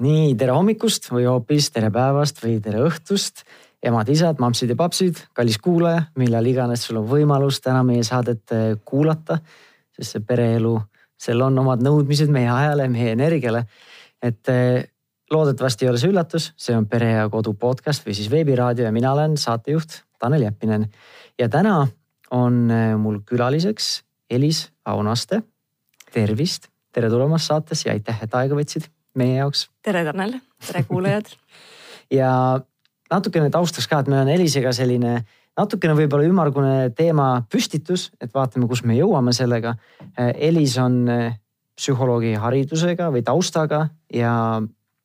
nii tere hommikust või hoopis tere päevast või tere õhtust. emad-isad, mampsid ja papsid, kallis kuulaja, millal iganes sul on võimalus täna meie saadet eh, kuulata. sest see pereelu, seal on omad nõudmised meie ajale, meie energiale. et eh, loodetavasti ei ole see üllatus, see on Pere ja Kodu podcast või siis veebiraadio ja mina olen saatejuht Tanel Jeppinen. ja täna on eh, mul külaliseks Elis Aunaste. tervist, tere tulemast saatesse ja aitäh, et aega võtsid meie jaoks. tere, Tanel, tere kuulajad ja natukene taustaks ka, et meil on Elisega selline natukene võib-olla ümmargune teema püstitus, et vaatame, kus me jõuame sellega. Elis on eh, psühholoogi haridusega või taustaga ja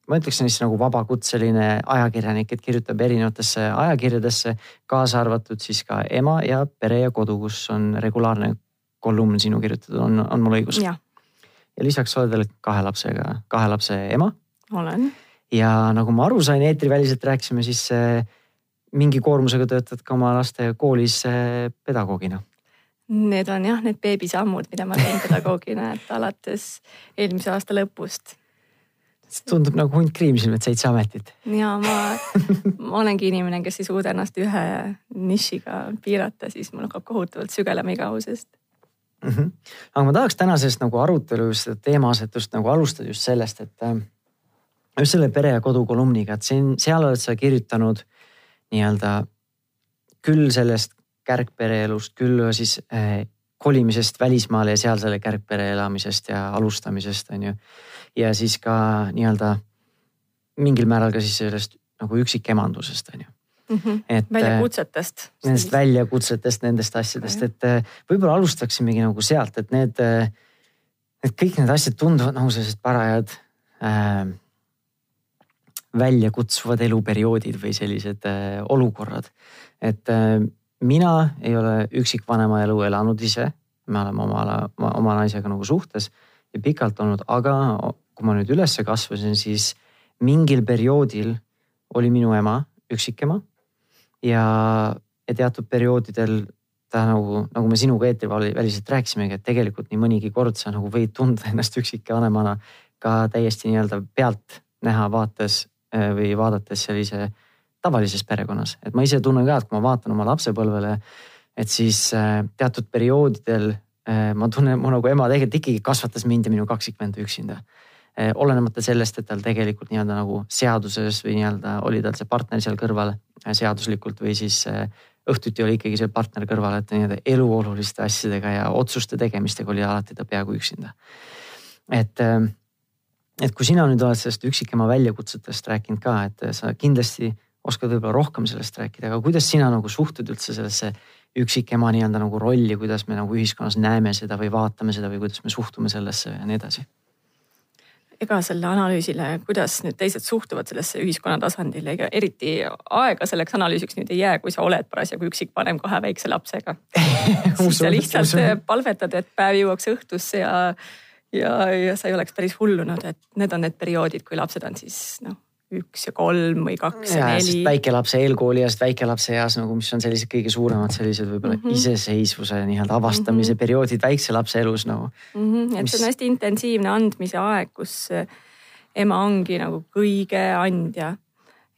ma ütleksin siis nagu vabakutseline ajakirjanik, et kirjutab erinevatesse ajakirjadesse, kaasa arvatud siis ka Ema ja Pere ja Kodu, kus on regulaarne kolumn sinu kirjutatud, on, on mul õigus? jah ja lisaks oled veel kahe lapsega, kahe lapse ema. olen. ja nagu ma aru sain, eetriväliselt rääkisime, siis äh, mingi koormusega töötad ka oma laste koolis äh, pedagoogina. Need on jah, need beebisammud, mida ma teen pedagoogina, et alates eelmise aasta lõpust. tundub nagu hunt kriimsilm, et seitse ametit. ja ma, ma olengi inimene, kes ei suuda ennast ühe nišiga piirata, siis mul hakkab kohutavalt sügelema igavusest mm. -hmm. aga ma tahaks tänasest nagu arutelu seda teemaasetust nagu alustada just sellest, et äh, just selle pere ja kodu kolumniga, et siin, seal oled sa kirjutanud nii-öelda küll sellest kärgpere elust, küll siis äh, kolimisest välismaale ja seal selle kärgpere elamisest ja alustamisest on ju. ja siis ka nii-öelda mingil määral ka siis sellest nagu üksikemandusest on ju mm. -hmm. et väljakutsetest. Nendest väljakutsetest, nendest asjadest, et äh, võib-olla alustaksimegi nagu sealt, et need, äh, need kõik need asjad tunduvad nagu sellised parajad äh, väljakutsuvad eluperioodid või sellised äh, olukorrad. et äh, mina ei ole üksikvanema elu elanud ise, me oleme oma, oma naisega nagu suhtes ja pikalt olnud, aga kui ma nüüd üles kasvasin, siis mingil perioodil oli minu ema üksikema ja, ja teatud perioodidel ta nagu, nagu me sinuga eetriväliselt rääkisimegi, et tegelikult nii mõnigi kord sa nagu võid tunda ennast üksikvanemana ka täiesti nii-öelda pealtnäha vaates äh, või vaadates sellise tavalises perekonnas, et ma ise tunnen ka, et kui ma vaatan oma lapsepõlvele, et siis äh, teatud perioodidel äh, ma tunnen, mu nagu ema tegelikult ikkagi kasvatas mind ja minu kaksikvenda üksinda olenemata sellest, et tal tegelikult nii-öelda nagu seaduses või nii-öelda oli tal see partner seal kõrval seaduslikult või siis äh, õhtuti oli ikkagi see partner kõrval, et nii-öelda eluoluliste asjadega ja otsuste tegemistega oli alati ta peaaegu üksinda. et, et kui sina nüüd oled sellest üksikema väljakutsetest rääkinud ka, et sa kindlasti oskad võib-olla rohkem sellest rääkida, aga kuidas sina nagu suhtud üldse sellesse üksikema nii-öelda nagu rolli, kuidas me nagu ühiskonnas näeme seda või vaatame seda või kuidas me suhtume sellesse ja nii edasi ega selle analüüsile, kuidas nüüd teised suhtuvad sellesse ühiskonna tasandil, ega eriti aega selleks analüüsiks nüüd ei jää, kui sa oled parasjagu üksikvanem kahe väikse lapsega siis sa lihtsalt usun. palvetad, et päev jõuaks õhtusse ja, ja, ja sa ei oleks päris hullunud, et need on need perioodid, kui lapsed on siis noh üks ja kolm või kaks ja, ja neli. väikelapse eelkoolieast väikelapse eas nagu, mis on sellised kõige suuremad sellised võib-olla mm -hmm. iseseisvuse nii-öelda avastamise mm -hmm. perioodid väikse lapse elus nagu mm. -hmm. et mis... see on hästi intensiivne andmise aeg, kus ema ongi nagu kõige andja.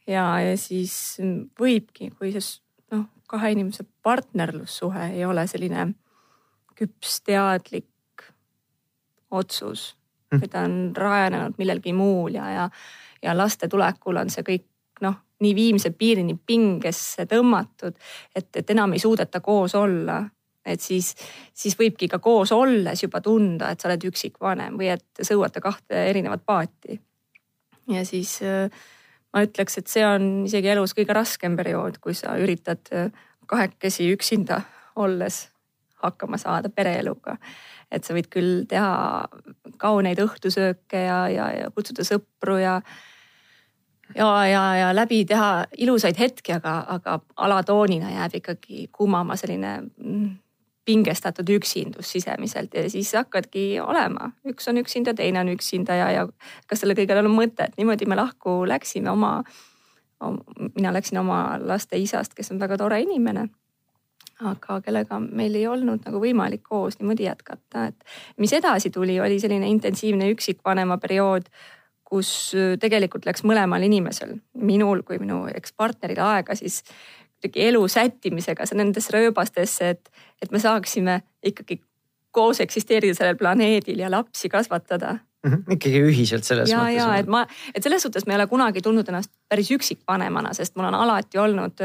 ja, ja siis võibki, kui see noh, kahe inimese partnerlussuhe ei ole selline küps, teadlik otsus mm, -hmm. või ta on rajanenud millelgi muul ja, ja ja laste tulekul on see kõik noh, nii viimse piirini pingesse tõmmatud, et, et enam ei suudeta koos olla et siis, siis võibki ka koos olles juba tunda, et sa oled üksikvanem või et sõuate kahte erinevat paati. ja siis äh, ma ütleks, et see on isegi elus kõige raskem periood, kui sa üritad äh, kahekesi üksinda olles hakkama saada pereeluga. et sa võid küll teha kauneid õhtusööke ja, ja, ja kutsuda sõpru ja ja, ja, ja läbi teha ilusaid hetki, aga, aga alatoonina jääb ikkagi kumama selline mm, pingestatud üksindus sisemiselt ja siis hakkadki olema, üks on üksinda, teine on üksinda ja, ja kas sellel kõigel on mõtet, niimoodi me lahku läksime oma, mina läksin oma laste isast, kes on väga tore inimene aga kellega meil ei olnud nagu võimalik koos niimoodi jätkata, et mis edasi tuli, oli selline intensiivne üksikvanema periood kus tegelikult läks mõlemal inimesel, minul kui minu ekspartneril aega siis kuidagi elu sättimisega nendesse rööbastesse, et, et me saaksime ikkagi koos eksisteerida sellel planeedil ja lapsi kasvatada mm. -hmm. ikkagi ühiselt selles ja, mõttes. ja et ma, et selles suhtes ma ei ole kunagi tundnud ennast päris üksikvanemana, sest mul on alati olnud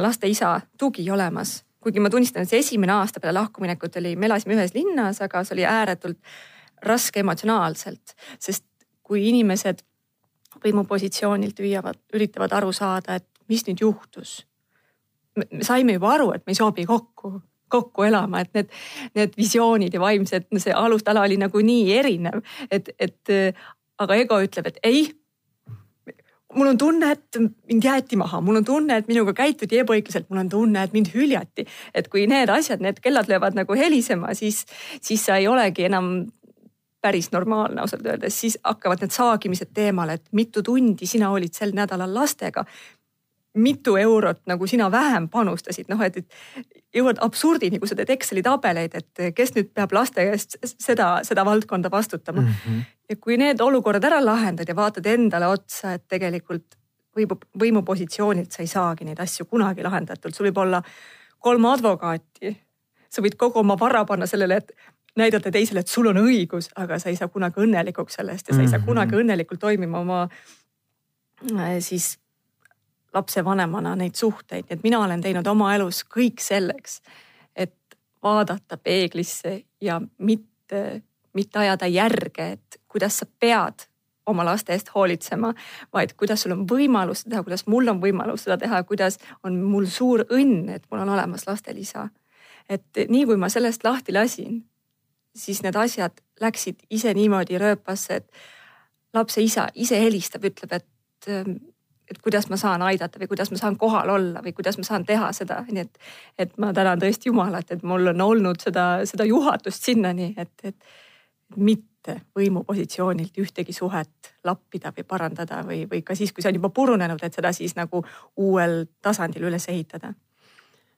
laste isa tugi olemas. kuigi ma tunnistan, et see esimene aasta peale lahkuminekut oli, me elasime ühes linnas, aga see oli ääretult raske emotsionaalselt, sest kui inimesed võimupositsioonilt püüavad, üritavad aru saada, et mis nüüd juhtus. me saime juba aru, et me ei sobi kokku kokku elama, et need, need visioonid ja vaimsed, see alustala oli nagu nii erinev, et, et aga ego ütleb, et ei. mul on tunne, et mind jäeti maha, mul on tunne, et minuga käituti ebaõiglaselt, mul on tunne, et mind hüljati. et kui need asjad, need kellad löövad nagu helisema, siis, siis sa ei olegi enam päris normaalne ausalt öeldes, siis hakkavad need saagimised teemale, et mitu tundi sina olid sel nädalal lastega mitu eurot nagu sina vähem panustasid, noh et, et jõuad absurdini, kui sa teed Exceli tabeleid, et kes nüüd peab laste eest seda, seda valdkonda vastutama mm. -hmm. ja kui need olukorrad ära lahendad ja vaatad endale otsa, et tegelikult võimu, võimupositsioonilt sa ei saagi neid asju kunagi lahendatud, sul võib olla kolm advokaati. sa võid kogu oma vara panna sellele, et näidata teisele, et sul on õigus, aga sa ei saa kunagi õnnelikuks sellest ja sa ei saa mhm. kunagi õnnelikult toimima oma äh, siis lapsevanemana neid suhteid, nii et mina olen teinud oma elus kõik selleks, et vaadata peeglisse ja mitte, mitte ajada järge, et kuidas sa pead oma laste eest hoolitsema, vaid kuidas sul on võimalus seda teha, kuidas mul on võimalus seda teha, kuidas on mul suur õnn, et mul on olemas lastel isa. et nii kui ma sellest lahti lasin, siis need asjad läksid ise niimoodi rööpasse, et lapse isa ise helistab, ütleb, et et kuidas ma saan aidata või kuidas ma saan kohal olla või kuidas ma saan teha seda, nii et, et ma tänan tõesti Jumalat, et mul on olnud seda, seda juhatust sinnani, et, et mitte võimupositsioonilt ühtegi suhet lappida või parandada või, või ka siis, kui see on juba purunenud, et seda siis nagu uuel tasandil üles ehitada.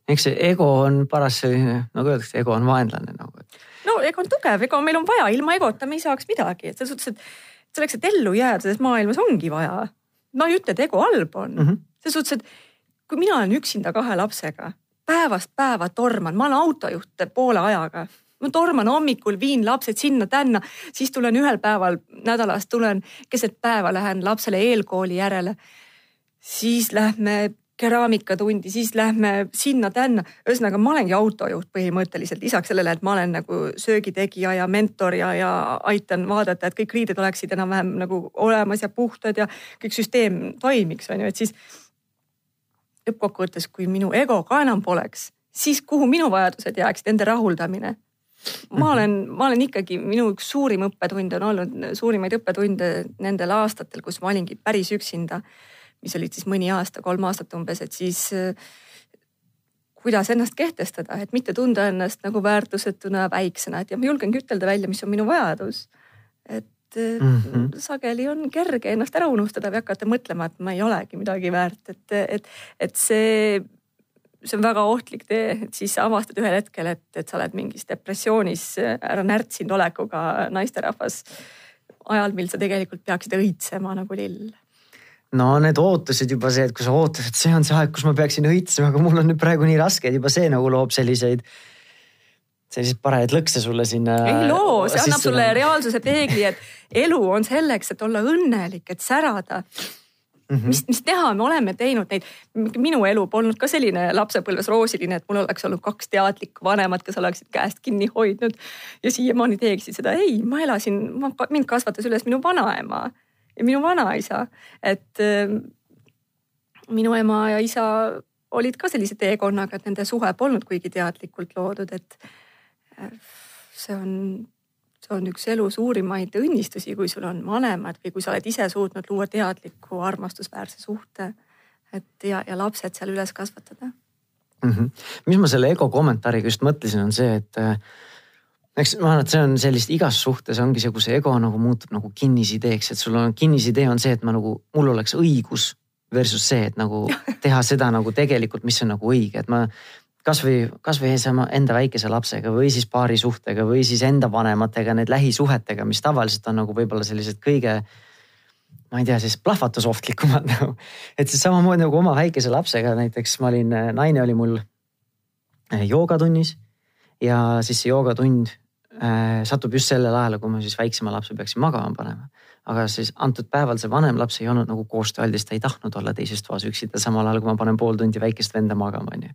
Eks see ego on paras selline, nagu öeldakse, ego on vaenlane nagu. no ego on tugev, ego meil on vaja, ilma egota me ei saaks midagi, et selles suhtes, et selleks, et ellu jääda selles maailmas ongi vaja ma ei ütle, et ego halb on mm. -hmm. selles suhtes, et kui mina olen üksinda kahe lapsega, päevast päeva torman, ma olen autojuht poole ajaga ma torman hommikul, viin lapsed sinna-tänna, siis tulen ühel päeval nädalas, tulen keset päeva, lähen lapsele eelkooli järele. siis lähme keraamikatundi, siis lähme sinna-tänna. ühesõnaga, ma olengi autojuht põhimõtteliselt, lisaks sellele, et ma olen nagu söögitegija ja mentor ja, ja aitan vaadata, et kõik riided oleksid enam-vähem nagu olemas ja puhtad ja kõik süsteem toimiks, on ju, et siis lõppkokkuvõttes, kui minu ego ka enam poleks, siis kuhu minu vajadused jääksid, enda rahuldamine ma mhm. olen, ma olen ikkagi, minu üks suurim õppetund on olnud, suurimaid õppetunde nendel aastatel, kus ma olingi päris üksinda mis olid siis mõni aasta, kolm aastat umbes, et siis äh, kuidas ennast kehtestada, et mitte tunda ennast nagu väärtusetuna väiksena, et ja ma julgengi ütelda välja, mis on minu vajadus. et mm -hmm. sageli on kerge ennast ära unustada või hakata mõtlema, et ma ei olegi midagi väärt, et, et, et see, see on väga ohtlik tee, et siis sa avastad ühel hetkel, et, et sa oled mingis depressioonis ära närtsinud olekuga naisterahvas ajal, mil sa tegelikult peaksid õitsema nagu lill no need ootused juba see, et kui sa ootad, et see on see aeg, kus ma peaksin õitsema, aga mul on nüüd praegu nii raske, et juba see nagu loob selliseid selliseid parajaid lõkse sulle sinna. ei loo, see annab sulle reaalsuse peegli, et elu on selleks, et olla õnnelik, et särada mm. -hmm. mis, mis teha, me oleme teinud neid, minu elu polnud ka selline lapsepõlves roosiline, et mul oleks olnud kaks teadlikku vanemat, kes oleksid käest kinni hoidnud ja siiamaani teeksid seda. ei, ma elasin, mind kasvatas üles minu vanaema ja minu vanaisa, et äh, minu ema ja isa olid ka sellise teekonnaga, et nende suhe polnud kuigi teadlikult loodud, et äh, see on, see on üks elu suurimaid õnnistusi, kui sul on vanemad või kui sa oled ise suutnud luua teadliku armastusväärse suhte. et ja, ja lapsed seal üles kasvatada mm. -hmm. mis ma selle ego kommentaariga just mõtlesin, on see, et äh, eks ma arvan, et see on sellist igas suhtes ongi see, kus ego nagu muutub nagu kinnisideeks, et sul on kinnisidee on see, et ma nagu, mul oleks õigus versus see, et nagu teha seda nagu tegelikult, mis on nagu õige, et ma kasvõi, kasvõi enda väikese lapsega või siis paari suhtega või siis enda vanematega, need lähisuhetega, mis tavaliselt on nagu võib-olla sellised kõige ma ei tea, siis plahvatusohtlikumad nagu. et siis samamoodi nagu oma väikese lapsega näiteks ma olin, naine oli mul äh, joogatunnis ja siis see joogatund satub just sellel ajal, kui ma siis väiksema lapse peaksin magama panema aga siis antud päeval see vanem laps ei olnud nagu koostööaldis, ta ei tahtnud olla teises toas üksinda, samal ajal kui ma panen pool tundi väikest venda magama, onju.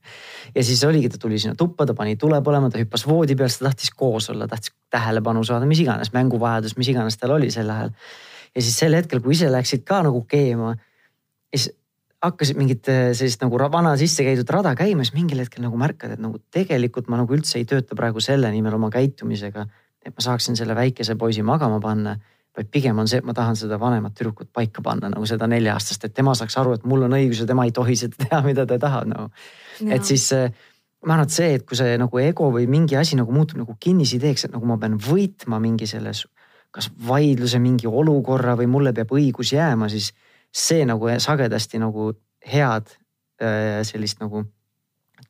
ja siis oligi, ta tuli sinna tuppa, ta pani tule põlema, ta hüppas voodi peal, ta tahtis koos olla, tahtis tähelepanu saada, mis iganes mänguvajadus, mis iganes tal oli sel ajal. ja siis sel hetkel, kui ise läksid ka nagu keema, siis hakkasid mingit eh, sellist nagu vana sisse käidud rada käima, siis mingil hetkel nagu märkad, et nagu tegelikult ma nagu üldse ei tööta praegu selle nimel oma käitumisega, et ma saaksin selle väikese poisi magama panna vaid pigem on see, et ma tahan seda vanemat tüdrukut paika panna nagu seda nelja-aastast, et tema saaks aru, et mul on õigus ja tema ei tohi seda teha, mida ta tahab nagu. No.. et siis äh, ma arvan, et see, et kui see nagu ego või mingi asi nagu muutub nagu kinnisideeks, et nagu ma pean võitma mingi selles kas vaidluse mingi olukorra või mulle peab õigus jääma, siis see nagu sagedasti nagu head äh, sellist nagu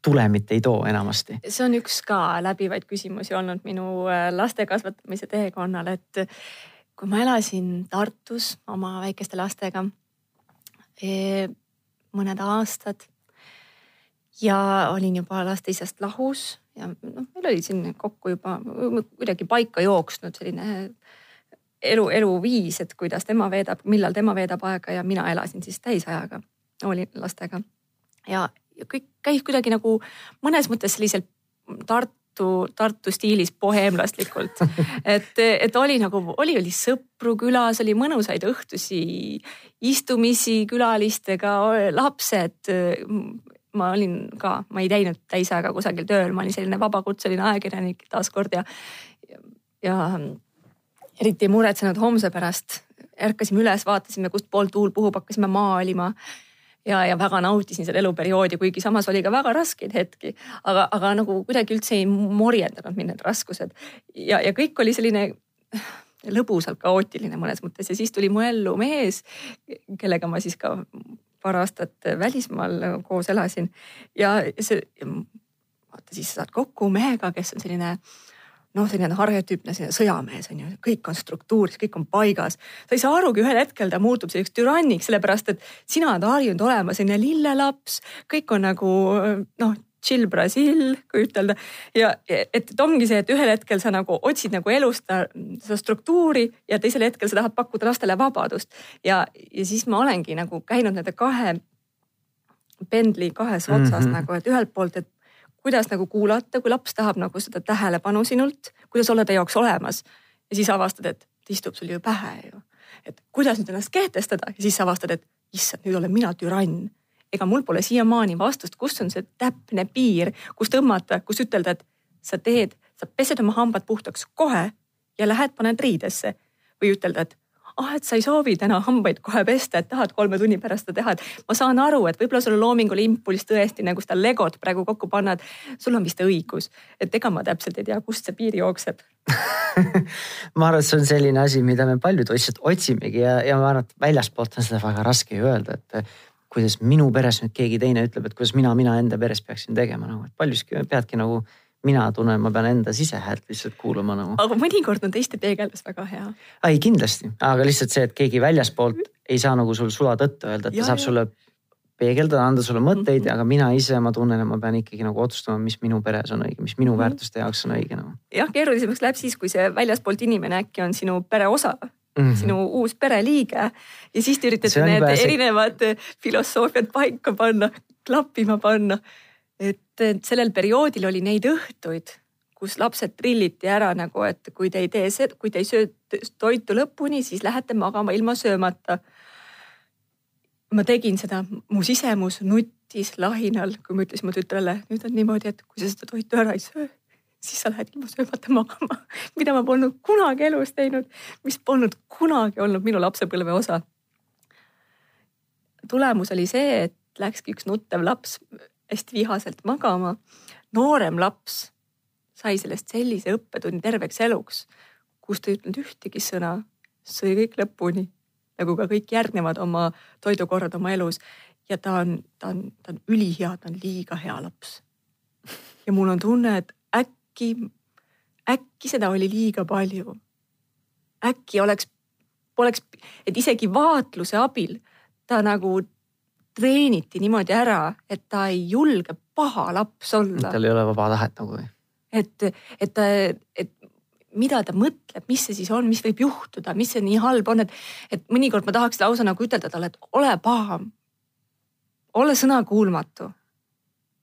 tulemit ei too enamasti. see on üks ka läbivaid küsimusi olnud minu äh, laste kasvatamise teekonnal, et kui ma elasin Tartus oma väikeste lastega e, mõned aastad ja olin juba lasteisast lahus ja noh, meil oli siin kokku juba kuidagi paika jooksnud selline elu, eluviis, et kuidas tema veedab, millal tema veedab aega ja mina elasin siis täisajaga, olin lastega. ja, ja kõik käis kuidagi nagu mõnes mõttes sellisel Tartu Tartu, Tartu stiilis boheemlaslikult. et, et oli nagu, oli, oli sõpru külas, oli mõnusaid õhtusi istumisi külalistega, lapsed. ma olin ka, ma ei käinud täisajaga kusagil tööl, ma olin selline vabakutseline ajakirjanik taaskord ja, ja eriti ei muretsenud homse pärast. ärkasime üles, vaatasime, kust poolt tuul puhub, hakkasime maalima ja, ja väga nautisin seda eluperioodi, kuigi samas oli ka väga raskeid hetki. aga, aga nagu kuidagi üldse ei morjendanud mind need raskused ja, ja kõik oli selline lõbusalt kaootiline mõnes mõttes ja siis tuli mu ellu mees, kellega ma siis ka paar aastat välismaal koos elasin ja see, vaata siis saad kokku mehega, kes on selline äh, noh, selline arhetüüpne selline sõjamees on ju, kõik on struktuuris, kõik on paigas. sa ei saa arugi, ühel hetkel ta muutub selliseks türanniks, sellepärast et sina oled harjunud olema selline lillelaps, kõik on nagu noh chill Brasil, kui ütelda. ja et, et ongi see, et ühel hetkel sa nagu otsid nagu elust seda struktuuri ja teisel hetkel sa tahad pakkuda lastele vabadust. ja, ja siis ma olengi nagu käinud nende kahe pendli kahes otsas mm -hmm. nagu, et ühelt poolt, et kuidas nagu kuulata, kui laps tahab nagu seda tähelepanu sinult, kuidas olla ta jaoks olemas. ja siis avastad, et ta istub sul ju pähe ju. et kuidas nüüd ennast kehtestada ja siis avastad, et issand, nüüd olen mina türann. ega mul pole siiamaani vastust, kus on see täpne piir, kus tõmmata, kus ütelda, et sa teed, sa pesed oma hambad puhtaks kohe ja lähed, paned riidesse või ütelda, et ah, et sa ei soovi täna hambaid kohe pesta, et tahad kolme tunni pärast seda teha, et ma saan aru, et võib-olla sul on loominguline impulss tõesti nagu seda legot praegu kokku panna, et sul on vist õigus, et ega ma täpselt ei tea, kust see piir jookseb. Ma arvan, et see on selline asi, mida me paljud lihtsalt otsimegi ja, ja ma arvan, et väljaspoolt on seda väga raske ju öelda, et kuidas minu peres nüüd keegi teine ütleb, et kuidas mina, mina enda peres peaksin tegema nagu, et paljuski peadki nagu mina tunnen, ma pean enda sisehäält lihtsalt kuulama nagu. aga mõnikord on teiste peegeldus väga hea. ei kindlasti, aga lihtsalt see, et keegi väljaspoolt ei saa nagu sul sula tõtt öelda, et ja, ta saab ja. sulle peegeldada, anda sulle mõtteid mm, -hmm. aga mina ise, ma tunnen, et ma pean ikkagi nagu otsustama, mis minu peres on õige, mis minu mm -hmm. väärtuste jaoks on õige nagu. jah, keerulisemaks läheb siis, kui see väljaspoolt inimene äkki on sinu pere osa Mm -hmm. sinu uus pereliige ja siis te üritate need pääse... erinevad filosoofiad paika panna, klappima panna et, sellel perioodil oli neid õhtuid, kus lapsed trilliti ära nagu, et kui te ei tee seda, kui te ei söö toitu lõpuni, siis lähete magama ilma söömata. ma tegin seda, mu sisemus nuttis lahinal, kui ma ütlesin mu tütrele, nüüd on niimoodi, et kui sa seda toitu ära ei söö, siis sa lähed ilma söömata magama, mida ma polnud kunagi elus teinud, mis polnud kunagi olnud minu lapsepõlve osa. tulemus oli see, et läkski üks nuttev laps hästi vihaselt magama. noorem laps sai sellest sellise õppetunni terveks eluks, kus ta ei ütelnud ühtegi sõna, sõi kõik lõpuni nagu ka kõik järgnevad oma toidukorrad oma elus. ja ta on, ta on, ta on ülihea, ta on liiga hea laps. ja mul on tunne, et äkki, äkki seda oli liiga palju. äkki oleks poleks, et isegi vaatluse abil ta nagu treeniti niimoodi ära, et ta ei julge paha laps olla. tal ei ole vaba tahet nagu või? et, et ta, et mida ta mõtleb, mis see siis on, mis võib juhtuda, mis see nii halb on, et, et mõnikord ma tahaks lausa nagu ütelda talle, et ole paham. ole sõnakuulmatu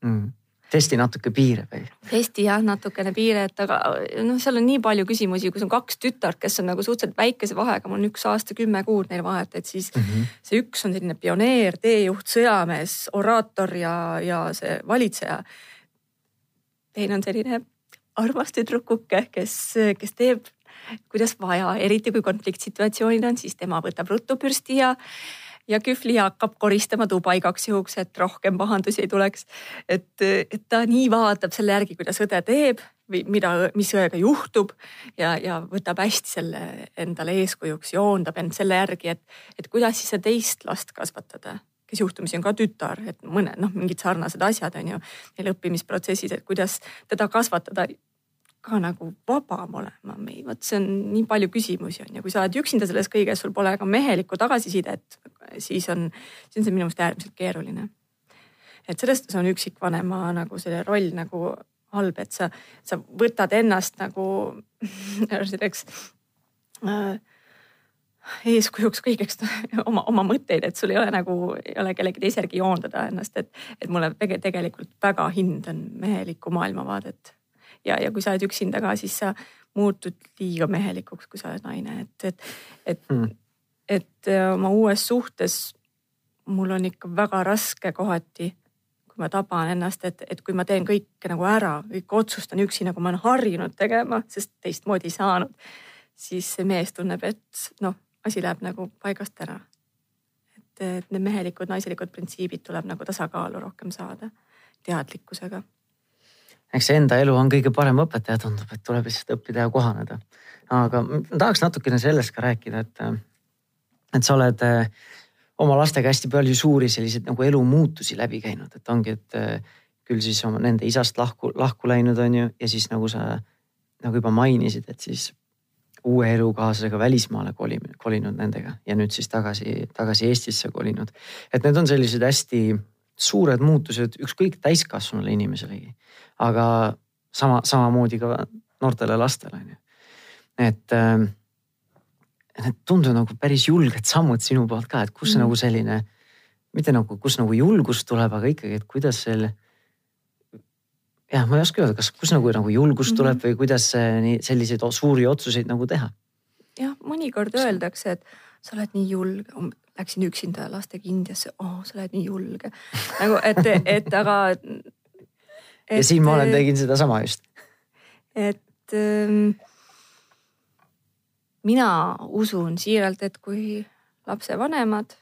mm testi natuke piire või? testi jah, natukene piire, et aga noh, seal on nii palju küsimusi, kus on kaks tütart, kes on nagu suhteliselt väikese vahega, mul on üks aasta kümme kuud neil vahet, et siis mm -hmm. see üks on selline pioneer, teejuht, sõjamees, oraator ja, ja see valitseja. teine on selline armas tüdrukuke, kes, kes teeb kuidas vaja, eriti kui konfliktsituatsioonid on, siis tema võtab ruttu pürsti ja ja Kühvli hakkab koristama tuba igaks juhuks, et rohkem pahandusi ei tuleks. et, et ta nii vaatab selle järgi, kuidas õde teeb või mida, mis õega juhtub ja, ja võtab hästi selle endale eeskujuks, joondab end selle järgi, et, et kuidas siis seda teist last kasvatada kes juhtumisi on ka tütar, et mõned noh, mingid sarnased asjad on ju neil õppimisprotsessis, et kuidas teda kasvatada ka nagu vabam olema. vot see on nii palju küsimusi on ja kui sa oled üksinda selles kõiges, sul pole ka mehelikku tagasisidet, siis on, siis on see minu meelest äärmiselt keeruline. et sellest on üksikvanema nagu selle roll nagu halb, et sa, sa võtad ennast nagu selleks äh, eeskujuks kõigeks oma, oma mõtteid, et sul ei ole nagu, ei ole kellegi teise järgi joondada ennast, et, et mulle tegelikult väga hindan mehelikku maailmavaadet ja, ja kui sa oled üksinda ka, siis sa muutud liiga mehelikuks, kui sa oled naine, et, et, et mm., et äh, oma uues suhtes mul on ikka väga raske kohati, kui ma taban ennast, et, et kui ma teen kõike nagu ära, kõike otsustan üksi, nagu ma olen harjunud tegema, sest teistmoodi ei saanud, siis see mees tunneb, et noh, asi läheb nagu paigast ära. et need mehelikud, naiselikud printsiibid tuleb nagu tasakaalu rohkem saada teadlikkusega eks see enda elu on kõige parem õpetaja, tundub, et tuleb lihtsalt õppida ja kohaneda. aga tahaks natukene sellest ka rääkida, et, et sa oled eh, oma lastega hästi palju suuri selliseid nagu elumuutusi läbi käinud, et ongi, et eh, küll siis oma nende isast lahku, lahku läinud, on ju, ja siis nagu sa nagu juba mainisid, et siis uue elukaaslasega välismaale kolimine, kolinud nendega ja nüüd siis tagasi, tagasi Eestisse kolinud. et need on sellised hästi suured muutused ükskõik täiskasvanule inimeselegi aga sama, samamoodi ka noortele lastele on ju. et äh, need tunduvad nagu päris julged sammud sinu poolt ka, et kus mm. nagu selline, mitte nagu, kus nagu julgus tuleb, aga ikkagi, et kuidas selle. jah, ma ei oska öelda, kas, kus nagu, nagu julgus tuleb mm -hmm. või kuidas nii selliseid suuri otsuseid nagu teha. jah, mõnikord öeldakse, et sa oled nii julge, läksin üksinda lastega Indiasse, oh, sa oled nii julge. nagu, et, et aga ja siin ma olen, äh, tegin sedasama just. et ähm, mina usun siiralt, et kui lapsevanemad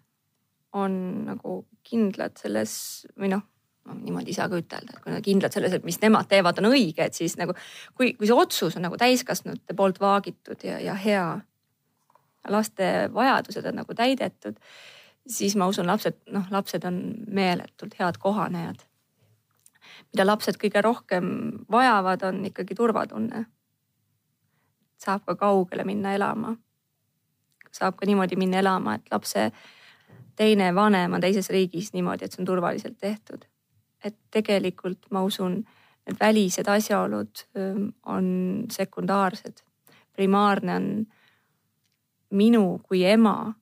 on nagu kindlad selles või noh, no niimoodi ei saa ka ütelda, et kui nad kindlad selles, et mis nemad teevad, on õige, et siis nagu kui, kui see otsus on nagu täiskasvanute poolt vaagitud ja, ja hea, laste vajadused on nagu täidetud, siis ma usun, lapsed, noh, lapsed on meeletult head kohanejad mida lapsed kõige rohkem vajavad, on ikkagi turvatunne. saab ka kaugele minna elama. saab ka niimoodi minna elama, et lapse teine vanem on teises riigis niimoodi, et see on turvaliselt tehtud. et tegelikult ma usun, need välised asjaolud on sekundaarsed. primaarne on minu kui ema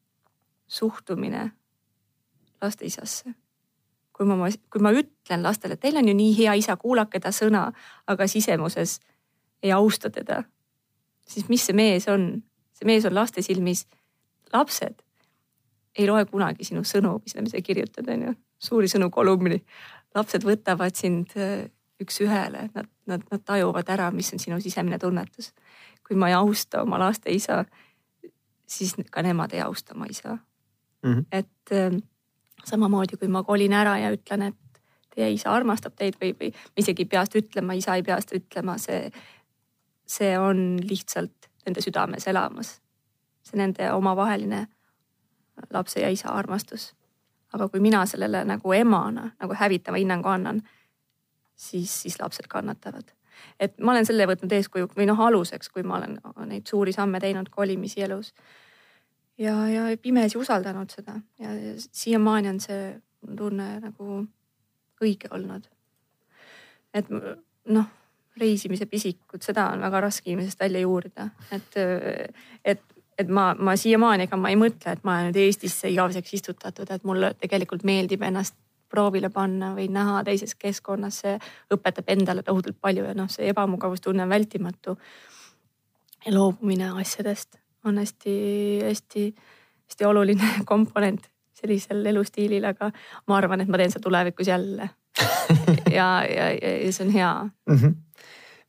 suhtumine laste isasse kui ma, kui ma ütlen lastele, teil on ju nii hea isa, kuulake ta sõna, aga sisemuses ei austa teda, siis mis see mees on? see mees on laste silmis, lapsed ei loe kunagi sinu sõnu, mis sa kirjutad, on ju, suuri sõnu kolumni. lapsed võtavad sind äh, üks-ühele, nad, nad, nad tajuvad ära, mis on sinu sisemine tunnetus. kui ma ei austa oma laste isa, siis ka nemad ei austa oma isa mm. -hmm. et ähm, samamoodi kui ma kolin ära ja ütlen, et teie isa armastab teid või, või ma isegi ei pea seda ütlema, isa ei pea seda ütlema, see, see on lihtsalt nende südames elamas. see nende omavaheline lapse ja isa armastus. aga kui mina sellele nagu emana nagu hävitava hinnangu annan, siis, siis lapsed kannatavad. Et ma olen selle võtnud eeskuju või noh, aluseks, kui ma olen neid suuri samme teinud kolimisi elus. Ja, ja pimesi usaldanud seda. Ja siiamaani on see tunne nagu õige olnud. et noh, reisimise pisikud, seda on väga raske inimesest välja juurida, et, et, et ma, ma siiamaani, ega ma ei mõtle, et ma olen nüüd Eestisse igaveseks istutatud, et mulle tegelikult meeldib ennast proovile panna või näha teises keskkonnas, see õpetab endale tohutult palju ja noh, see ebamugavustunne on vältimatu. ja loobumine asjadest on hästi-hästi-hästi oluline komponent sellisel elustiilil, aga ma arvan, et ma teen seda tulevikus jälle. ja, ja, ja see on hea mm. -hmm.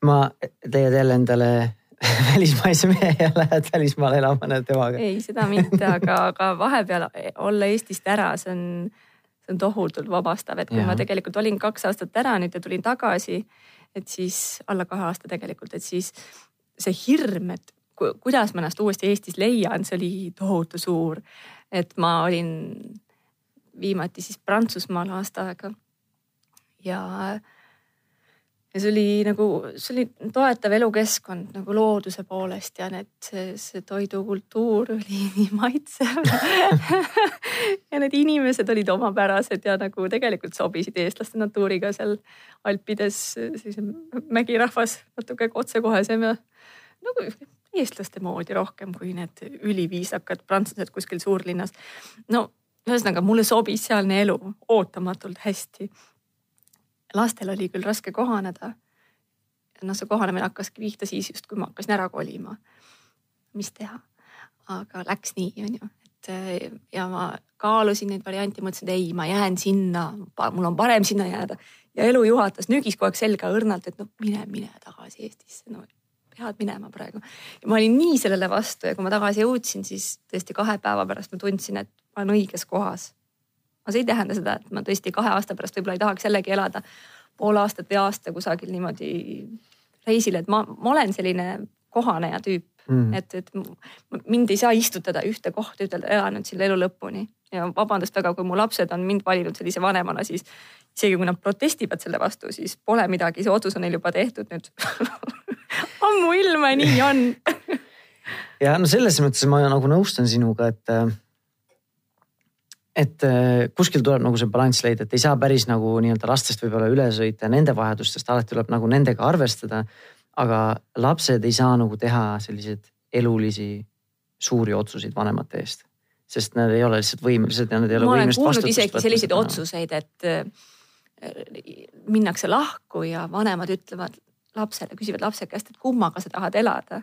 ma leiad jälle endale välismaise mehe ja lähed välismaale elama temaga? ei, seda mitte, aga, aga vahepeal olla Eestist ära, see on, see on tohutult vabastav, et kui ja. ma tegelikult olin kaks aastat ära nüüd ja tulin tagasi, et siis alla kahe aasta tegelikult, et siis see hirm, et kuidas ma ennast uuesti Eestis leian, see oli tohutu suur et ma olin viimati siis Prantsusmaal aasta aega. ja, ja see oli nagu, see oli toetav elukeskkond nagu looduse poolest ja need, see, toidukultuur oli nii maitsev ja need inimesed olid omapärased ja nagu tegelikult sobisid eestlaste natuuriga seal Alpides, sellise mägirahvas natuke otsekohesem ja nagu eestlaste moodi rohkem kui need üliviisakad prantslased kuskil suurlinnas. no ühesõnaga mulle sobis sealne elu ootamatult hästi. Lastel oli küll raske kohaneda. noh, see kohanemine hakkaski pihta siis just, kui ma hakkasin ära kolima. mis teha, aga läks nii, onju, et ja ma kaalusin neid variante, mõtlesin, et ei, ma jään sinna, mul on parem sinna jääda ja elu juhatas, nügis kogu aeg selga õrnalt, et no mine, mine tagasi Eestisse, no pead minema praegu. ma olin nii sellele vastu ja kui ma tagasi jõudsin, siis tõesti kahe päeva pärast ma tundsin, et ma olen õiges kohas. Aga see ei tähenda seda, et ma tõesti kahe aasta pärast võib-olla ei tahaks jällegi elada pool aastat või aasta kusagil niimoodi reisil, et ma, ma olen selline kohaneja tüüp. Mm., et, et mind ei saa istutada ühte kohta, ütelda elan nüüd selle elu lõpuni. Ja vabandust väga, kui mu lapsed on mind valinud sellise vanemana, siis isegi kui nad protestivad selle vastu, siis pole midagi, see otsus on neil juba tehtud nüüd. Ammuilma nii on. Ja no selles mõttes ma nagu nõustun sinuga, et et kuskil tuleb nagu see balanss leida, et ei saa päris nagu nii-öelda lastest võib-olla üle sõita ja nende vajadustest, alati tuleb nagu nendega arvestada. aga lapsed ei saa nagu teha selliseid elulisi suuri otsuseid vanemate eest, sest nad ei ole lihtsalt võimelised ja nad ei ole võimelised vastutust võtma. isegi selliseid otsuseid, et äh, minnakse lahku ja vanemad ütlevad lapsele, küsivad lapse käest, et kummaga sa tahad elada.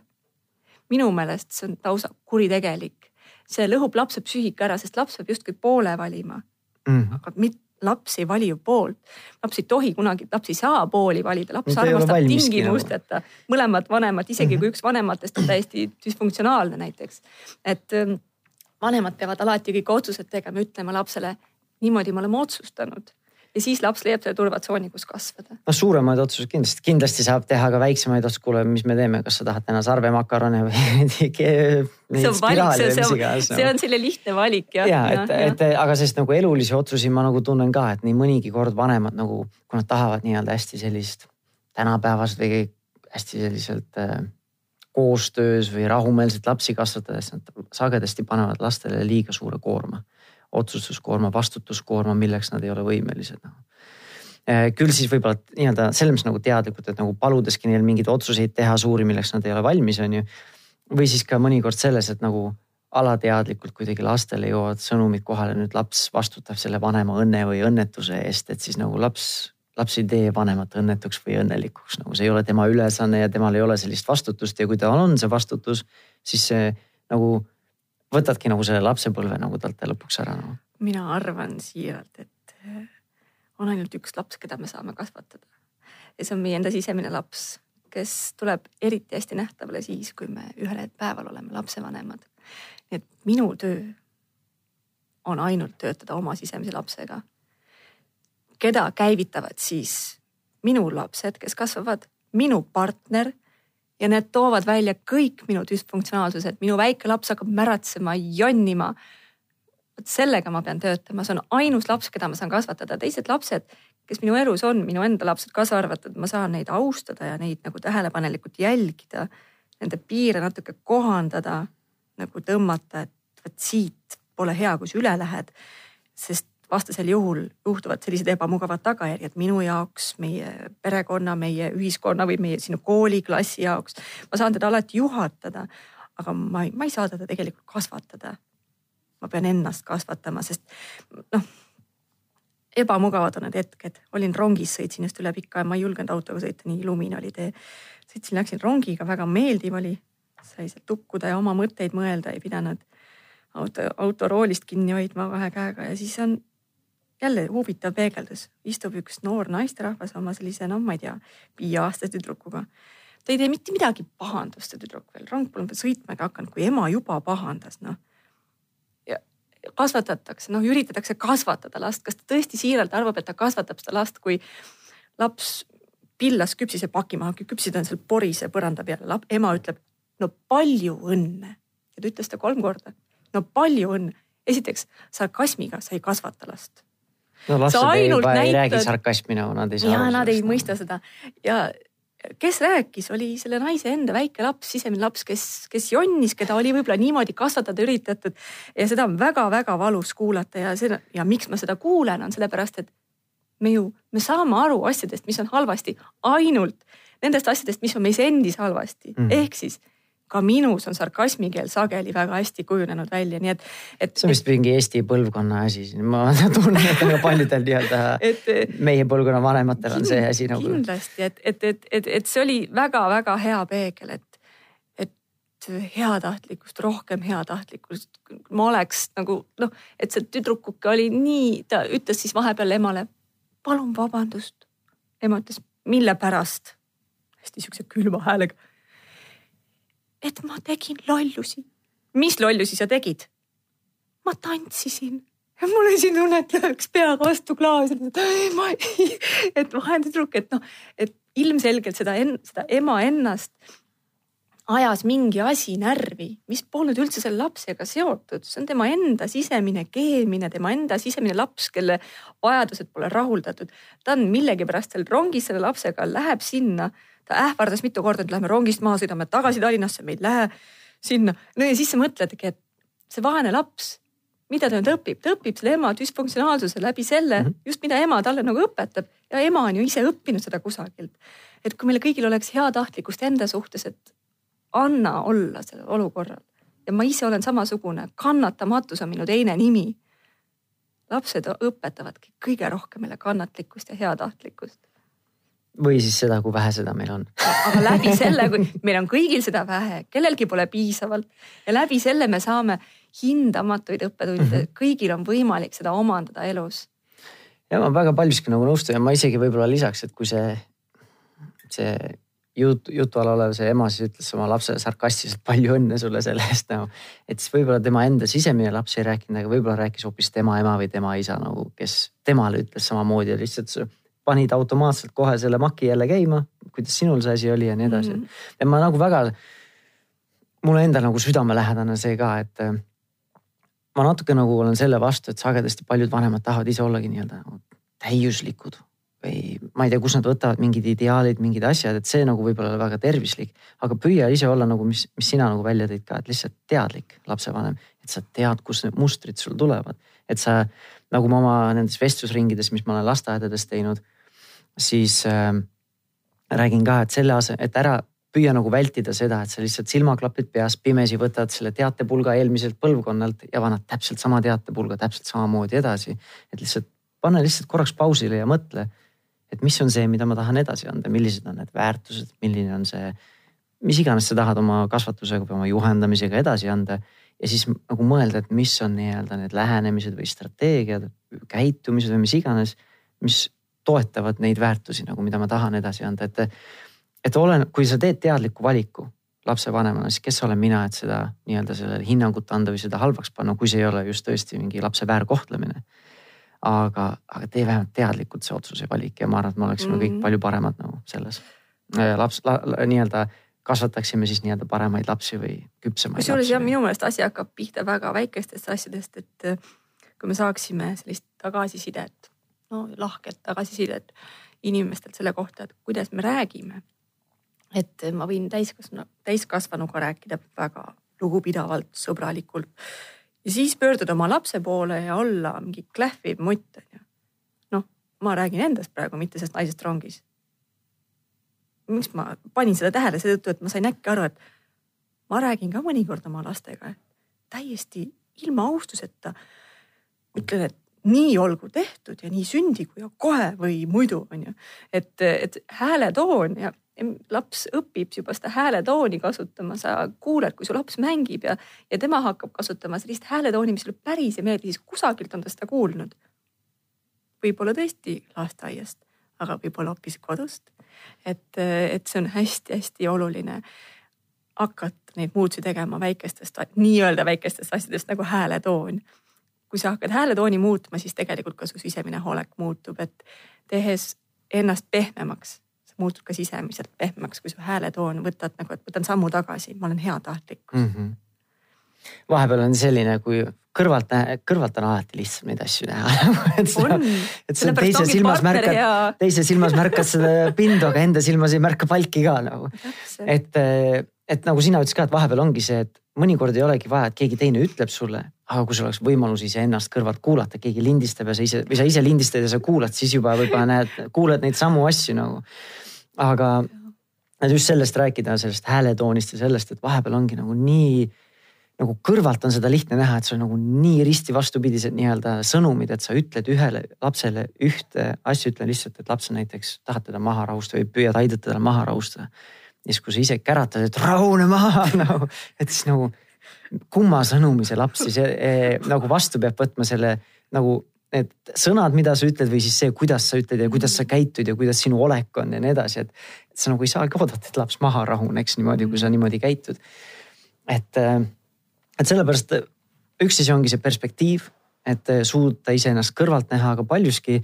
minu meelest see on lausa kuritegelik. See lõhub lapse psüühika ära, sest laps peab justkui poole valima mm.. aga mit, laps ei vali ju poolt. laps ei tohi kunagi, laps ei saa pooli valida, laps armastab tingimusteta mõlemat vanemat, isegi mm -hmm. kui üks vanematest on täiesti disfunktsionaalne näiteks. et ähm, vanemad peavad alati kõik otsused tegema, ütlema lapsele niimoodi me oleme otsustanud ja siis laps leiab selle turvatsooni, kus kasvada. noh, suuremaid otsuseid kindlasti, kindlasti saab teha ka väiksemaid otsuseid, kuule, mis me teeme, kas sa tahad täna sarvemakarone või see on valik, see, see on, see on selle lihtne valik jah. ja, et, et aga sellist nagu elulisi otsuseid ma nagu tunnen ka, et nii mõnigi kord vanemad nagu, kui nad tahavad nii-öelda hästi sellist tänapäevast või hästi selliselt äh, koostöös või rahumeelselt lapsi kasvatades, nad sagedasti panevad lastele liiga suure koorma otsustuskoorma, vastutuskoorma, milleks nad ei ole võimelised noh. äh, küll siis võib-olla nii-öelda selles mõttes nagu teadlikult, et nagu paludeski neil mingeid otsuseid teha suuri, milleks nad ei ole valmis, on ju. või siis ka mõnikord selles, et nagu alateadlikult kuidagi lastele jõuavad sõnumid kohale, nüüd laps vastutab selle vanema õnne või õnnetuse eest, et siis nagu laps, laps ei tee vanemat õnnetuks või õnnelikuks, nagu see ei ole tema ülesanne ja temal ei ole sellist vastutust ja kui tal on see vastutus, siis see nagu võtadki nagu selle lapsepõlve nagu talt lõpuks ära no.. mina arvan siiralt, et eh, on ainult üks laps, keda me saame kasvatada. ja see on meie enda sisemine laps, kes tuleb eriti hästi nähtavale siis, kui me ühel päeval oleme lapsevanemad. nii et minu töö on ainult töötada oma sisemise lapsega. keda käivitavad siis minu lapsed, kes kasvavad, minu partner ja need toovad välja kõik minu düsfunktsionaalsused, minu väike laps hakkab märatsema, jonnima. vot sellega ma pean töötama, see on ainus laps, keda ma saan kasvatada, teised lapsed, kes minu elus on, minu enda lapsed kaasa arvatud, ma saan neid austada ja neid nagu tähelepanelikult jälgida. Nende piire natuke kohandada, nagu tõmmata, et vot siit pole hea, kui sa üle lähed. sest vastasel juhul juhtuvad sellised ebamugavad tagajärjed minu jaoks, meie perekonna, meie ühiskonna või meie sinu kooliklassi jaoks. ma saan teda alati juhatada, aga ma ei, ma ei saa teda tegelikult kasvatada. ma pean ennast kasvatama, sest noh ebamugavad on need hetked, olin rongis, sõitsin just üle pika ja ma ei julgenud autoga sõita, nii lumine oli tee. sõitsin, läksin rongiga, väga meeldiv oli, sai seal tukkuda ja oma mõtteid mõelda, ei pidanud auto, autoroolist kinni hoidma kahe käega ja siis on jälle huvitav peegeldus, istub üks noor naisterahvas oma sellise, noh, ma ei tea, viieaastase tüdrukuga. ta ei tee mitte midagi pahandust, see tüdruk veel, rong veel sõitmagi hakanud, kui ema juba pahandas, noh kasvatatakse, noh üritatakse kasvatada last, kas ta tõesti siiralt arvab, et ta kasvatab seda last, kui laps pillas küpsise paki maha, küpsised on seal porise põranda peal, ema ütleb no palju õnne ja ta ütles seda kolm korda. no palju õnne, esiteks sarkasmiga sa ei kasvata last. No lapsed ei, näitad... ei räägi sarkasmi nagu nad ei saa. ja nad ei mõista seda ja kes rääkis, oli selle naise enda väike laps, sisemine laps, kes, kes jonnis, keda oli võib-olla niimoodi kasvatada üritatud. ja seda on väga-väga valus kuulata ja seda ja miks ma seda kuulen, on sellepärast, et me ju, me saame aru asjadest, mis on halvasti ainult nendest asjadest, mis on meis endis halvasti mm., ehk siis ka minus on sarkasmikeel sageli väga hästi kujunenud välja, nii et, et. see on vist mingi Eesti põlvkonna asi siin, ma tunnen, et väga paljudel nii-öelda meie põlvkonna vanematel on see asi nagu. kindlasti, et, et, et, et, et see oli väga-väga hea peegel, et, et heatahtlikkust, rohkem heatahtlikkust. ma oleks nagu noh, et see tüdrukuke oli nii, ta ütles siis vahepeal emale, palun vabandust. ema ütles, mille pärast? hästi siukse külma häälega et ma tegin lollusi. mis lollusi sa tegid? ma tantsisin ja mul oli siin tunne, et läheks peaga vastu klaasi. et vahendusrukk, et noh, et ilmselgelt seda, seda ema ennast ajas mingi asi närvi, mis polnud üldse selle lapsega seotud, see on tema enda sisemine keemine, tema enda sisemine laps, kelle vajadused pole rahuldatud. ta on millegipärast seal rongis selle lapsega, läheb sinna ta ähvardas mitu korda, et lähme rongist maha, sõidame tagasi Tallinnasse, me ei lähe sinna. no ja siis sa mõtledki, et see vaene laps, mida ta nüüd õpib, ta õpib selle ema düsfunktsionaalsuse läbi selle mm, -hmm. just mida ema talle nagu õpetab ja ema on ju ise õppinud seda kusagilt. et kui meil kõigil oleks heatahtlikkust enda suhtes, et anna olla sellel olukorral ja ma ise olen samasugune, kannatamatus on minu teine nimi. lapsed õpetavadki kõige rohkem meile kannatlikkust ja heatahtlikkust või siis seda, kui vähe seda meil on. aga läbi selle, kui meil on kõigil seda vähe, kellelgi pole piisavalt ja läbi selle me saame hindamatuid õppetunde mm, -hmm. kõigil on võimalik seda omandada elus. ja ma väga paljuski nagu nõustun ja ma isegi võib-olla lisaks, et kui see, see jut, jutu all olev see ema siis ütles oma lapsele sarkastiliselt palju õnne sulle selle eest nagu. et siis võib-olla tema enda sisemine laps ei rääkinud, aga võib-olla rääkis hoopis tema ema või tema isa nagu, kes temale ütles samamoodi ja lihtsalt panid automaatselt kohe selle maki jälle käima, kuidas sinul see asi oli ja nii edasi mm. -hmm. ja ma nagu väga, mulle endal nagu südamelähedane see ka, et äh, ma natuke nagu olen selle vastu, et sagedasti paljud vanemad tahavad ise ollagi nii-öelda nagu täiuslikud või ma ei tea, kust nad võtavad mingid ideaalid, mingid asjad, et see nagu võib-olla väga tervislik, aga püüa ise olla nagu, mis, mis sina nagu välja tõid ka, et lihtsalt teadlik lapsevanem, et sa tead, kust need mustrid sul tulevad, et sa nagu ma oma nendes vestlusringides, mis ma olen lasteaedades teinud siis äh, räägin ka, et selle asemel, et ära püüa nagu vältida seda, et sa lihtsalt silmaklapid peas pimesi võtad selle teatepulga eelmiselt põlvkonnalt ja annad täpselt sama teatepulga täpselt samamoodi edasi. et lihtsalt pane lihtsalt korraks pausile ja mõtle, et mis on see, mida ma tahan edasi anda, millised on need väärtused, milline on see, mis iganes sa tahad oma kasvatusega või oma juhendamisega edasi anda. ja siis nagu mõelda, et mis on nii-öelda need lähenemised või strateegiad, käitumised või mis iganes, mis toetavad neid väärtusi nagu, mida ma tahan edasi anda, et. et olen, kui sa teed teadliku valiku lapsevanemana, siis kes olen mina, et seda nii-öelda sellele hinnangut anda või seda halvaks panna, kui see ei ole just tõesti mingi lapse väärkohtlemine. Aga, aga tee vähemalt teadlikult see otsus ja valik ja ma arvan, et me oleksime mm -hmm. kõik palju paremad nagu selles. laps la, la, nii-öelda kasvataksime siis nii-öelda paremaid lapsi või küpsemaid. kusjuures jah, minu meelest asi hakkab pihta väga väikestest asjadest, et kui me saaksime sellist tagasisidet no lahkelt tagasisidet inimestelt selle kohta, et kuidas me räägime. et ma võin täiskasvanu, täiskasvanuga rääkida väga lugupidavalt, sõbralikult ja siis pöörduda oma lapse poole ja olla mingi klähviv mutt on ju. noh, ma räägin endast praegu, mitte sellest naisest rongis. miks ma panin seda tähele, seetõttu, et ma sain äkki aru, et ma räägin ka mõnikord oma lastega täiesti ilma austuseta. ütlen, et nii olgu tehtud ja nii sündigu ja kohe või muidu on ju, et, et hääletoon ja laps õpib juba seda hääletooni kasutama, sa kuuled, kui su laps mängib ja, ja tema hakkab kasutama sellist hääletooni, mis sulle päris ei meeldi, siis kusagilt on ta seda kuulnud. võib-olla tõesti lasteaiast, aga võib-olla hoopis kodust. et, et see on hästi-hästi oluline hakata neid muutusi tegema väikestest, nii-öelda väikestest asjadest nagu hääletoon. kui sa hakkad hääletooni muutma, siis tegelikult ka su sisemine olek muutub, et tehes ennast pehmemaks muutud ka sisemiselt pehmeks, kui su hääletoon võtad nagu, et võtan sammu tagasi, ma olen heatahtlik mm. -hmm. vahepeal on selline, kui kõrvalt, kõrvalt on alati lihtsam neid asju näha et sa, et sa teise silmas märkad ja..., teise silmas märkad seda pindu, aga enda silmas ei märka palki ka nagu. et, et nagu sina ütlesid ka, et vahepeal ongi see, et mõnikord ei olegi vaja, et keegi teine ütleb sulle, aga kui sul oleks võimalus iseennast kõrvalt kuulata, keegi lindistab ja sa ise või sa ise lindistad ja sa kuulad, siis juba võib-olla näed, kuuled neid samu asju nagu aga just sellest rääkida, sellest hääletoonist ja sellest, et vahepeal ongi nagu nii nagu kõrvalt on seda lihtne näha, et sul nagu nii risti vastupidised nii-öelda sõnumid, et sa ütled ühele lapsele ühte asja, ütle lihtsalt, et laps on näiteks, tahad teda maha rahustada või püüad aidata teda maha rahustada. ja siis, kui sa ise käratad, et rahune maha nagu, et siis nagu kumma sõnumi see laps siis eh, nagu vastu peab võtma selle nagu need sõnad, mida sa ütled või siis see, kuidas sa ütled ja kuidas sa käitud ja kuidas sinu olek on ja nii edasi, et. et sa nagu ei saagi oodata, et laps maha rahuneks niimoodi, kui sa niimoodi käitud. et, äh, et sellepärast üks asi ongi see perspektiiv, et suuta iseennast kõrvalt näha, aga paljuski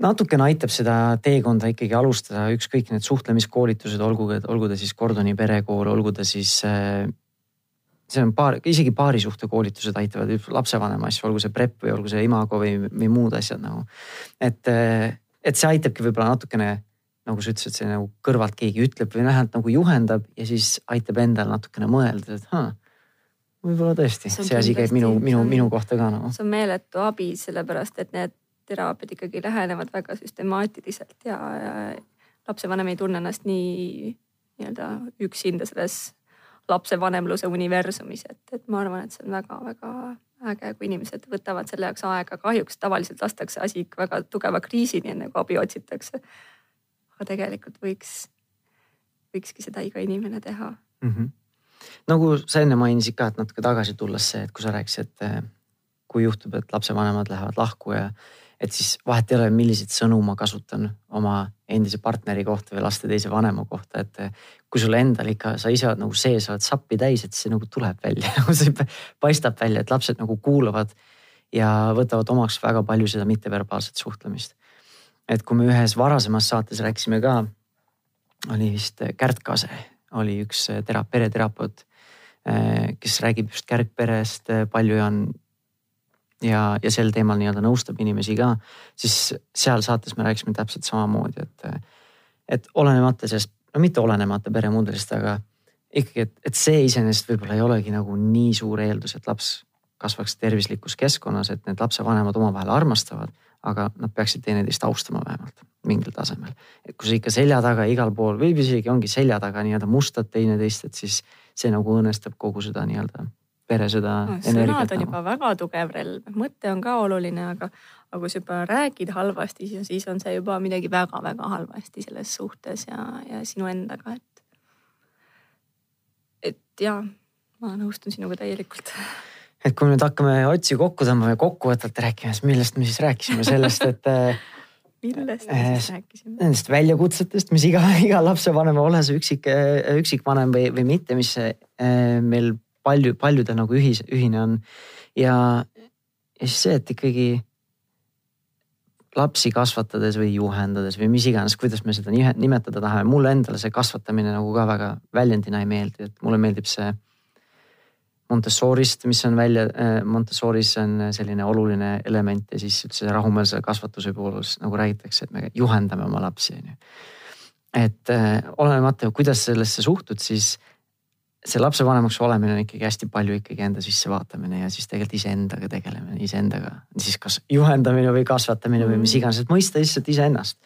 natukene aitab seda teekonda ikkagi alustada, ükskõik need suhtlemiskoolitused, olgu, olgu ta siis Gordoni perekool, olgu ta siis see on paar, isegi paarisuhte koolitused aitavad lapsevanema asju, olgu see prep või olgu see imago või, või muud asjad nagu. et, et see aitabki võib-olla natukene nagu sa ütlesid, see nagu kõrvalt keegi ütleb või vähemalt nagu juhendab ja siis aitab endal natukene mõelda, et haa võib-olla tõesti, see asi käib minu, minu, minu kohta ka nagu. see on meeletu abi, sellepärast et need teraapiad ikkagi lähenevad väga süstemaatiliselt ja, ja lapsevanem ei tunne ennast nii nii-öelda üksinda selles lapsevanemluse universumis, et, et ma arvan, et see on väga-väga äge, kui inimesed võtavad selle jaoks aega. kahjuks tavaliselt lastakse asi ikka väga tugeva kriisini, enne kui abi otsitakse. aga tegelikult võiks, võikski seda iga inimene teha mm. -hmm. nagu sa enne mainisid ka, et natuke tagasi tulles see, et kui sa rääkisid, et kui juhtub, et lapsevanemad lähevad lahku ja et siis vahet ei ole, milliseid sõnu ma kasutan oma endise partneri kohta või laste teise vanema kohta, et kui sul endal ikka, sa ise oled nagu sees, oled sappi täis, et see nagu tuleb välja nagu see paistab välja, et lapsed nagu kuulavad ja võtavad omaks väga palju seda mitteverbaalset suhtlemist. et kui me ühes varasemas saates rääkisime ka, oli vist Kärt Kase oli üks tera-, pereterapeut, kes räägib just kärgperest palju on ja, ja sel teemal nii-öelda nõustab inimesi ka, siis seal saates me rääkisime täpselt samamoodi, et, et olenemata sellest, no mitte olenemata peremudelist, aga ikkagi, et, et see iseenesest võib-olla ei olegi nagu nii suur eeldus, et laps kasvaks tervislikus keskkonnas, et need lapsevanemad omavahel armastavad, aga nad peaksid teineteist austama vähemalt mingil tasemel. et kui sa ikka selja taga igal pool või isegi ongi selja taga nii-öelda mustad teineteist, et siis see nagu õõnestab kogu seda nii-öelda pere seda no,. sõnad on juba väga tugev relv, mõte on ka oluline, aga, aga kui sa juba räägid halvasti, siis on see juba midagi väga-väga halvasti selles suhtes ja, ja sinu endaga, et. et ja, ma nõustun sinuga täielikult. et kui me nüüd hakkame otsi kokku tõmbama ja kokkuvõtvalt rääkima, siis millest me siis rääkisime, sellest, et millest me siis rääkisime? Nendest väljakutsetest, mis iga, iga lapsevanema, ole see üksik, üksikvanem või, või mitte, mis meil palju, paljudel nagu ühis, ühine on. ja, ja siis see, et ikkagi lapsi kasvatades või juhendades või mis iganes, kuidas me seda nimetada tahame, mulle endale see kasvatamine nagu ka väga väljendina ei meeldi, et mulle meeldib see Montessorist, mis on välja, äh, Montessoris on selline oluline element ja siis üldse rahumeelse kasvatuse puhul nagu räägitakse, et me juhendame oma lapsi, on ju. et äh, olenemata, kuidas sellesse suhtud, siis see lapsevanemaks olemine on ikkagi hästi palju ikkagi enda sisse vaatamine ja siis tegelikult iseendaga tegelemine, iseendaga siis kas juhendamine või kasvatamine või mis mm. iganes, et mõista lihtsalt iseennast.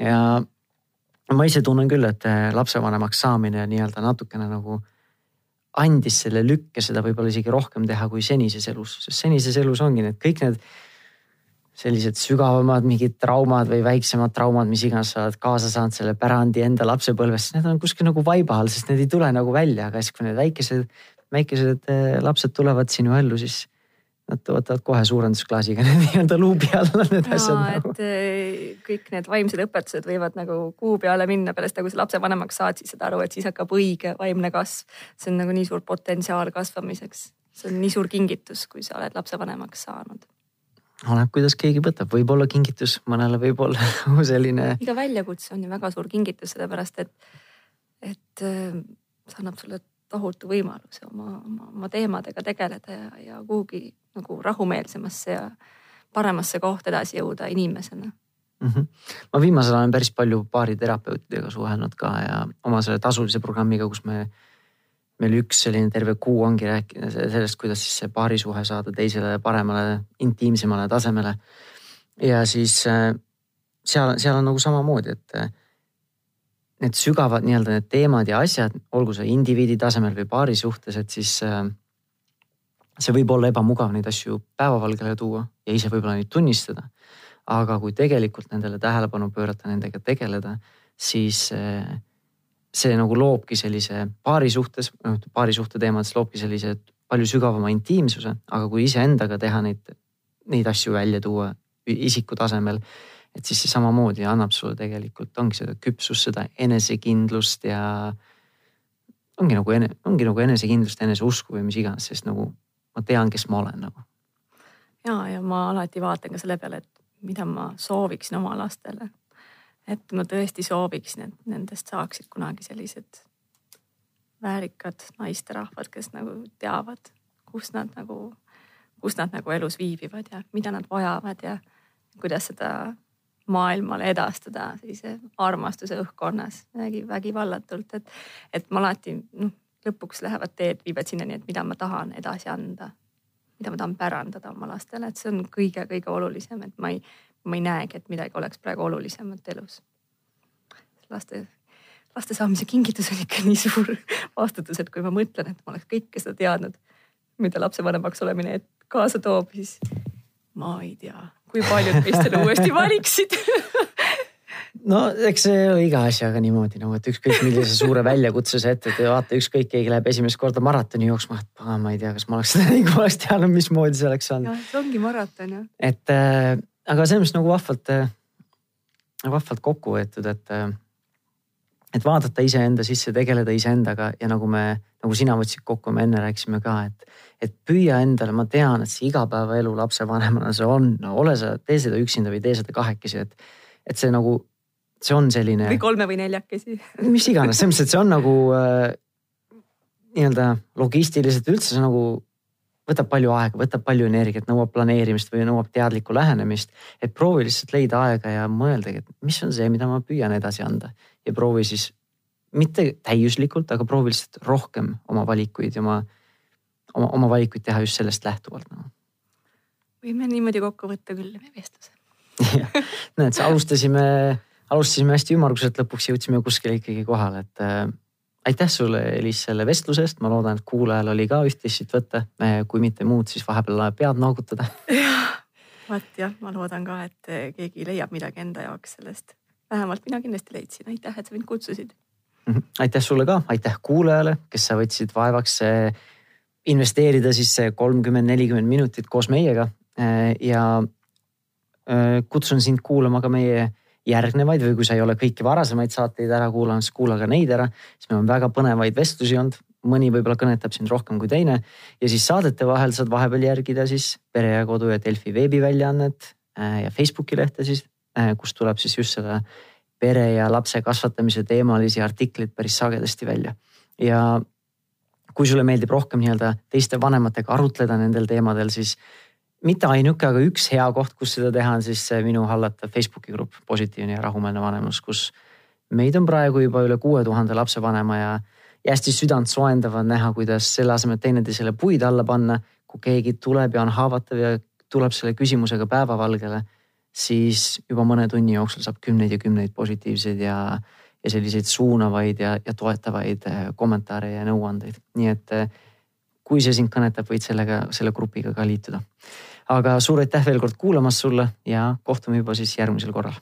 ja ma ise tunnen küll, et lapsevanemaks saamine nii-öelda natukene nagu andis selle lükke seda võib-olla isegi rohkem teha kui senises elus, sest senises elus ongi need kõik need sellised sügavamad mingid traumad või väiksemad traumad, mis iganes sa oled kaasa saanud selle pärandi enda lapsepõlvest, need on kuskil nagu vaiba all, sest need ei tule nagu välja, aga siis kui need väikesed, väikesed eh, lapsed tulevad sinu ellu, siis nad võtavad kohe suurendusklaasiga need nii-öelda luubi alla need ja, asjad nagu. et eh, kõik need vaimsed õpetused võivad nagu kuu peale minna pärast nagu sa lapsevanemaks saad, siis saad aru, et siis hakkab õige vaimne kasv. see on nagu nii suur potentsiaal kasvamiseks. see on nii suur kingitus, kui sa oled lapsevanemaks saanud oleneb, kuidas keegi võtab, võib-olla kingitus, mõnele võib-olla selline. iga väljakutse on ju väga suur kingitus, sellepärast et, et äh, see annab sulle tohutu võimaluse oma, oma, oma teemadega tegeleda ja, ja kuhugi nagu rahumeelsemasse ja paremasse kohta edasi jõuda inimesena mm. -hmm. ma viimasel ajal olen päris palju baariterapeutidega suhelnud ka ja oma selle tasulise programmiga, kus me meil üks selline terve kuu ongi rääkida sellest, kuidas siis see paarisuhe saada teisele paremale, intiimsemale tasemele. ja siis äh, seal, seal on nagu samamoodi, et äh, need sügavad nii-öelda need teemad ja asjad, olgu see indiviidi tasemel või paari suhtes, et siis äh, see võib olla ebamugav neid asju päevavalgele tuua ja ise võib-olla neid tunnistada. aga kui tegelikult nendele tähelepanu pöörata, nendega tegeleda, siis see nagu loobki sellise paari suhtes, noh paari suhte teemades loobki sellise palju sügavama intiimsuse, aga kui iseendaga teha neid, neid asju välja tuua isiku tasemel, et siis see samamoodi annab sulle tegelikult ongi seda küpsust, seda enesekindlust ja ongi nagu, ongi nagu enesekindlust, eneseusku või mis iganes, sest nagu ma tean, kes ma olen nagu. ja, ja ma alati vaatan ka selle peale, et mida ma sooviksin oma lastele et ma tõesti sooviks, et nendest saaksid kunagi sellised väärikad naisterahvad, kes nagu teavad, kus nad nagu, kus nad nagu elus viibivad ja mida nad vajavad ja kuidas seda maailmale edastada sellise armastuse õhkkonnas vägi, vägivallatult, et, et ma alati noh, lõpuks lähevad teed, viivad sinnani, et mida ma tahan edasi anda, mida ma tahan pärandada oma lastele, et see on kõige-kõige olulisem, et ma ei, ma ei näegi, et midagi oleks praegu olulisemat elus. laste, laste saamise kingitus on ikka nii suur vastutus, et kui ma mõtlen, et ma oleks kõike seda teadnud, mida lapsevanemaks olemine kaasa toob, siis ma ei tea, kui paljud meist selle uuesti valiksid no eks see ole iga asjaga niimoodi nagu, et ükskõik millise suure väljakutse sa ette teed, vaata ükskõik keegi läheb esimest korda maratoni jooksma, et pagan, ma ei tea, kas ma oleks seda nii, oleks teadnud, mismoodi see oleks olnud. see ongi maraton jah. et äh, aga selles mõttes nagu vahvalt, äh, vahvalt kokku võetud, et, äh, et vaadata iseenda sisse, tegeleda iseendaga ja nagu me, nagu sina võtsid kokku, me enne rääkisime ka, et, et püüa endale, ma tean, et see igapäevaelu lapsevanemana see on, no ole sa, tee seda üksinda või tee seda kahekesi, et, et see nagu, see on selline. või kolme või neljakesi mis iganes, selles mõttes, et see on nagu äh, nii-öelda logistiliselt üldse see nagu võtab palju aega, võtab palju energiat, nõuab planeerimist või nõuab teadlikku lähenemist. et proovi lihtsalt leida aega ja mõeldagi, et mis on see, mida ma püüan edasi anda ja proovi siis mitte täiuslikult, aga proovi lihtsalt rohkem oma valikuid ja oma, oma, oma valikuid teha just sellest lähtuvalt nagu. võime niimoodi kokku võtta küll meie vestluse näed, alustasime, alustasime hästi ümmarguselt, lõpuks jõudsime kuskile ikkagi kohale, et aitäh sulle, Elis, selle vestluse eest, ma loodan, et kuulajal oli ka üht-teist siit võtta. kui mitte muud, siis vahepeal pead noogutada. vot jah, ma loodan ka, et keegi leiab midagi enda jaoks sellest. vähemalt mina kindlasti leidsin, aitäh, et sa mind kutsusid. -hmm. aitäh sulle ka, aitäh kuulajale, kes sa võtsid vaevaks investeerida siis see kolmkümmend, nelikümmend minutit koos meiega ja kutsun sind kuulama ka meie järgnevaid või kui sa ei ole kõiki varasemaid saateid ära kuulanud, siis kuula ka neid ära. siis meil on väga põnevaid vestlusi olnud, mõni võib-olla kõnetab sind rohkem kui teine. ja siis saadete vahel saad vahepeal järgida siis Pere ja Kodu ja Delfi veebiväljaannet äh, ja Facebooki lehte siis, äh, kus tuleb siis just selle pere ja lapse kasvatamise teemalisi artikleid päris sagedasti välja. ja kui sulle meeldib rohkem nii-öelda teiste vanematega arutleda nendel teemadel, siis mitte ainuke, aga üks hea koht, kus seda teha, on siis minu hallatav Facebooki grupp Positiivne ja rahumeelne vanemlus, kus meid on praegu juba üle kuue tuhande lapsevanema ja, ja hästi südantsoojendav on näha, kuidas selle asemel teineteisele puid alla panna, kui keegi tuleb ja on haavatav ja tuleb selle küsimusega päevavalgele, siis juba mõne tunni jooksul saab kümneid ja kümneid positiivseid ja, ja selliseid suunavaid ja, ja toetavaid äh, kommentaare ja nõuandeid. nii et äh, kui see sind kõnetab, võid sellega, selle grupiga ka liituda. Aga suur aitäh veel kord kuulamast sulle ja kohtume juba siis järgmisel korral